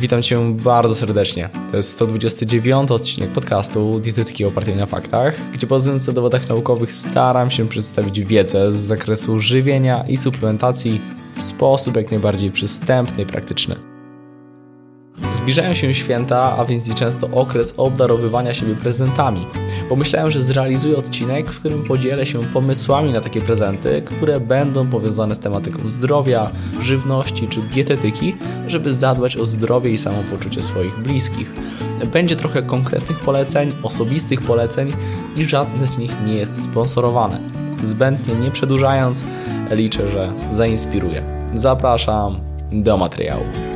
Witam Cię bardzo serdecznie. To jest 129 odcinek podcastu Dietetyki opartej na faktach, gdzie bazując na dowodach naukowych staram się przedstawić wiedzę z zakresu żywienia i suplementacji w sposób jak najbardziej przystępny i praktyczny. Zbliżają się święta, a więc i często okres obdarowywania siebie prezentami. Pomyślałem, że zrealizuję odcinek, w którym podzielę się pomysłami na takie prezenty, które będą powiązane z tematyką zdrowia, żywności czy dietetyki, żeby zadbać o zdrowie i samopoczucie swoich bliskich. Będzie trochę konkretnych poleceń, osobistych poleceń i żadne z nich nie jest sponsorowane. Zbędnie nie przedłużając, liczę, że zainspiruję. Zapraszam do materiału.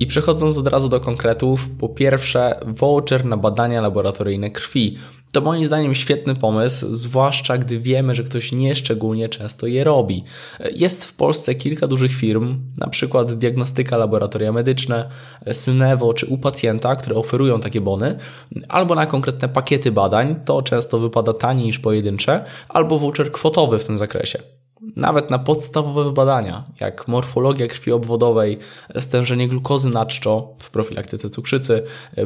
I przechodząc od razu do konkretów, po pierwsze, voucher na badania laboratoryjne krwi. To moim zdaniem świetny pomysł, zwłaszcza gdy wiemy, że ktoś nieszczególnie często je robi. Jest w Polsce kilka dużych firm, na przykład Diagnostyka Laboratoria Medyczne, Synevo czy u pacjenta, które oferują takie bony, albo na konkretne pakiety badań, to często wypada taniej niż pojedyncze, albo voucher kwotowy w tym zakresie nawet na podstawowe badania, jak morfologia krwi obwodowej, stężenie glukozy na czczo w profilaktyce cukrzycy,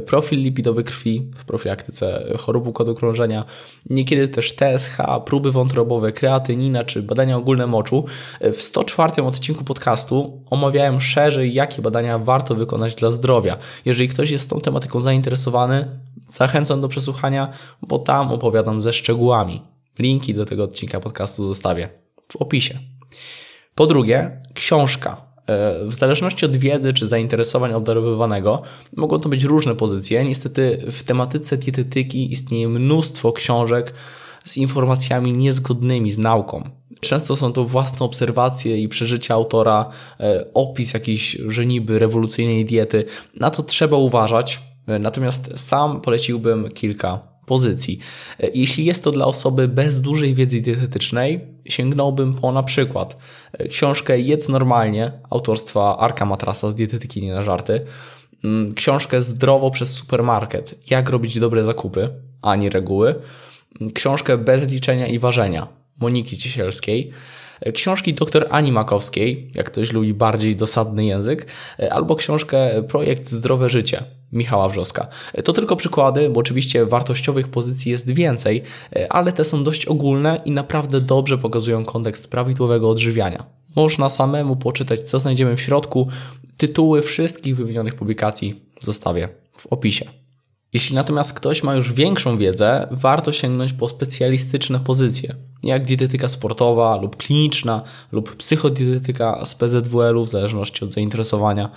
profil lipidowy krwi w profilaktyce chorób układu krążenia, niekiedy też TSH, próby wątrobowe, kreatynina czy badania ogólne moczu. W 104 odcinku podcastu omawiałem szerzej, jakie badania warto wykonać dla zdrowia. Jeżeli ktoś jest tą tematyką zainteresowany, zachęcam do przesłuchania, bo tam opowiadam ze szczegółami. Linki do tego odcinka podcastu zostawię w opisie. Po drugie, książka. E, w zależności od wiedzy czy zainteresowań obdarowywanego mogą to być różne pozycje. Niestety w tematyce dietetyki istnieje mnóstwo książek z informacjami niezgodnymi z nauką. Często są to własne obserwacje i przeżycia autora, e, opis jakiejś żeniby, rewolucyjnej diety. Na to trzeba uważać. E, natomiast sam poleciłbym kilka pozycji. E, jeśli jest to dla osoby bez dużej wiedzy dietetycznej, sięgnąłbym po na przykład e, książkę Jedz normalnie autorstwa Arka Matrasa z dietetyki nie na żarty, mm, książkę Zdrowo przez supermarket, jak robić dobre zakupy, ani reguły, mm, książkę Bez liczenia i ważenia Moniki Ciesielskiej, e, książki dr Ani Makowskiej, jak ktoś lubi bardziej dosadny język, albo książkę Projekt Zdrowe Życie Michała Wrzoska. To tylko przykłady, bo oczywiście wartościowych pozycji jest więcej, ale te są dość ogólne i naprawdę dobrze pokazują kontekst prawidłowego odżywiania. Można samemu poczytać, co znajdziemy w środku. Tytuły wszystkich wymienionych publikacji zostawię w opisie. Jeśli natomiast ktoś ma już większą wiedzę, warto sięgnąć po specjalistyczne pozycje, jak dietetyka sportowa lub kliniczna lub psychodietetyka z PZWL-u, w zależności od zainteresowania.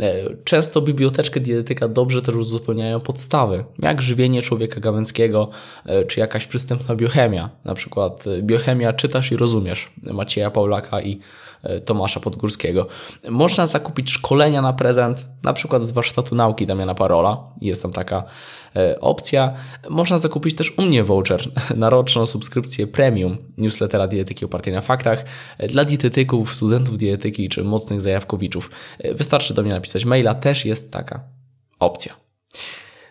E, często biblioteczkę dietetyka dobrze też uzupełniają podstawy, jak żywienie człowieka gawęckiego, e, czy jakaś przystępna biochemia, na przykład e, biochemia czytasz i rozumiesz Macieja Paulaka i Tomasza Podgórskiego. Można zakupić szkolenia na prezent, na przykład z warsztatu nauki Damiana Parola. Jest tam taka opcja. Można zakupić też u mnie voucher na roczną subskrypcję premium newslettera dietetyki opartej na faktach dla dietetyków, studentów dietetyki czy mocnych zajawkowiczów. Wystarczy do mnie napisać maila, też jest taka opcja.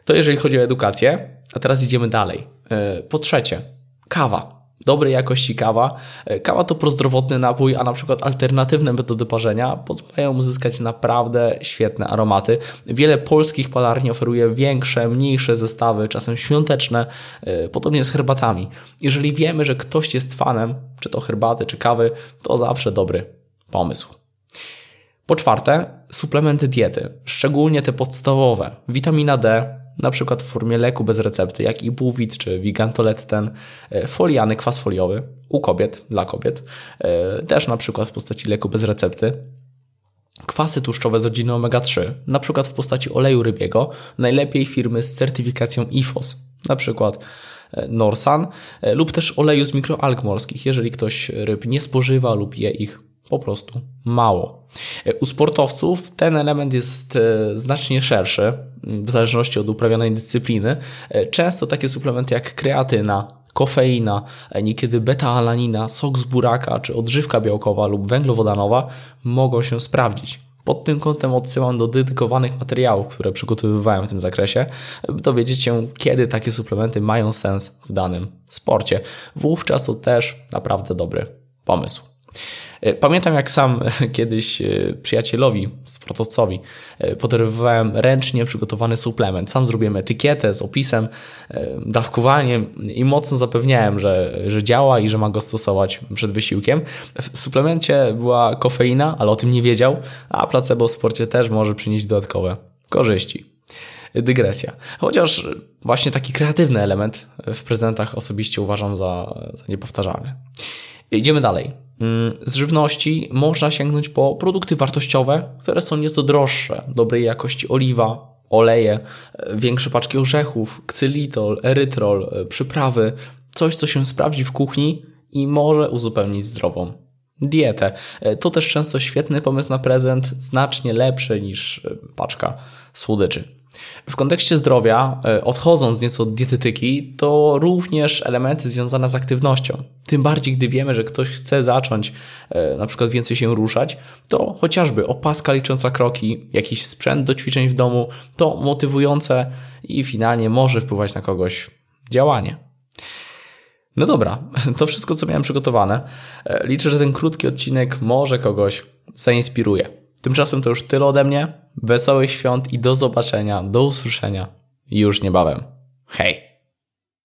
To jeżeli chodzi o edukację, a teraz idziemy dalej. E, po trzecie, kawa. Dobrej jakości kawa. E, kawa to prozdrowotny napój, a na przykład alternatywne metody parzenia pozwalają uzyskać naprawdę świetne aromaty. Wiele polskich palarni oferuje większe, mniejsze zestawy, czasem świąteczne, e, podobnie z herbatami. Jeżeli wiemy, że ktoś jest fanem, czy to herbaty, czy kawy, to zawsze dobry pomysł. Po czwarte, suplementy diety, szczególnie te podstawowe. Witamina D, na przykład w formie leku bez recepty, jak Ibuvit czy Vigantoletten, e, foliany kwas foliowy u kobiet, dla kobiet, e, też na przykład w postaci leku bez recepty. Kwasy tłuszczowe z rodziny omega-3, na przykład w postaci oleju rybiego, najlepiej firmy z certyfikacją IFOS, na przykład e, Norsan, lub też oleju z mikroalg morskich, jeżeli ktoś ryb nie spożywa lub je ich po prostu mało. U sportowców ten element jest e, znacznie szerszy, w zależności od uprawianej dyscypliny. E, często takie suplementy jak kreatyna, kofeina, e, niekiedy beta-alanina, sok z buraka czy odżywka białkowa lub węglowodanowa mogą się sprawdzić. Pod tym kątem odsyłam do dedykowanych materiałów, które przygotowywałem w tym zakresie, by dowiedzieć się, kiedy takie suplementy mają sens w danym sporcie. Wówczas to też naprawdę dobry pomysł. E, pamiętam, jak sam kiedyś e, przyjacielowi, sportowcowi, e, podarowywałem ręcznie przygotowany suplement. Sam zrobiłem etykietę z opisem, dawkowaniem i mocno zapewniałem, że, że działa i że ma go stosować przed wysiłkiem. W suplemencie była kofeina, ale o tym nie wiedział, a placebo w sporcie też może przynieść dodatkowe korzyści dygresja. Chociaż właśnie taki kreatywny element w prezentach osobiście uważam za, za niepowtarzalny. Idziemy dalej. Mm, z żywności można sięgnąć po produkty wartościowe, które są nieco droższe, dobrej jakości oliwa, oleje, e, większe paczki orzechów, ksylitol, erytrol, e, przyprawy, coś co się sprawdzi w kuchni i może uzupełnić zdrową dietę. E, to też często świetny pomysł na prezent, znacznie lepszy niż paczka słodyczy. W kontekście zdrowia, e, odchodząc nieco od dietetyki, to również elementy związane z aktywnością. Tym bardziej, gdy wiemy, że ktoś chce zacząć e, na przykład więcej się ruszać, to chociażby opaska licząca kroki, jakiś sprzęt do ćwiczeń w domu, to motywujące i finalnie może wpływać na kogoś działanie. No dobra, to wszystko, co miałem przygotowane. E, liczę, że ten krótki odcinek może kogoś zainspiruje. Tymczasem to już tyle ode mnie. Wesołych świąt i do zobaczenia, do usłyszenia już niebawem. Hej!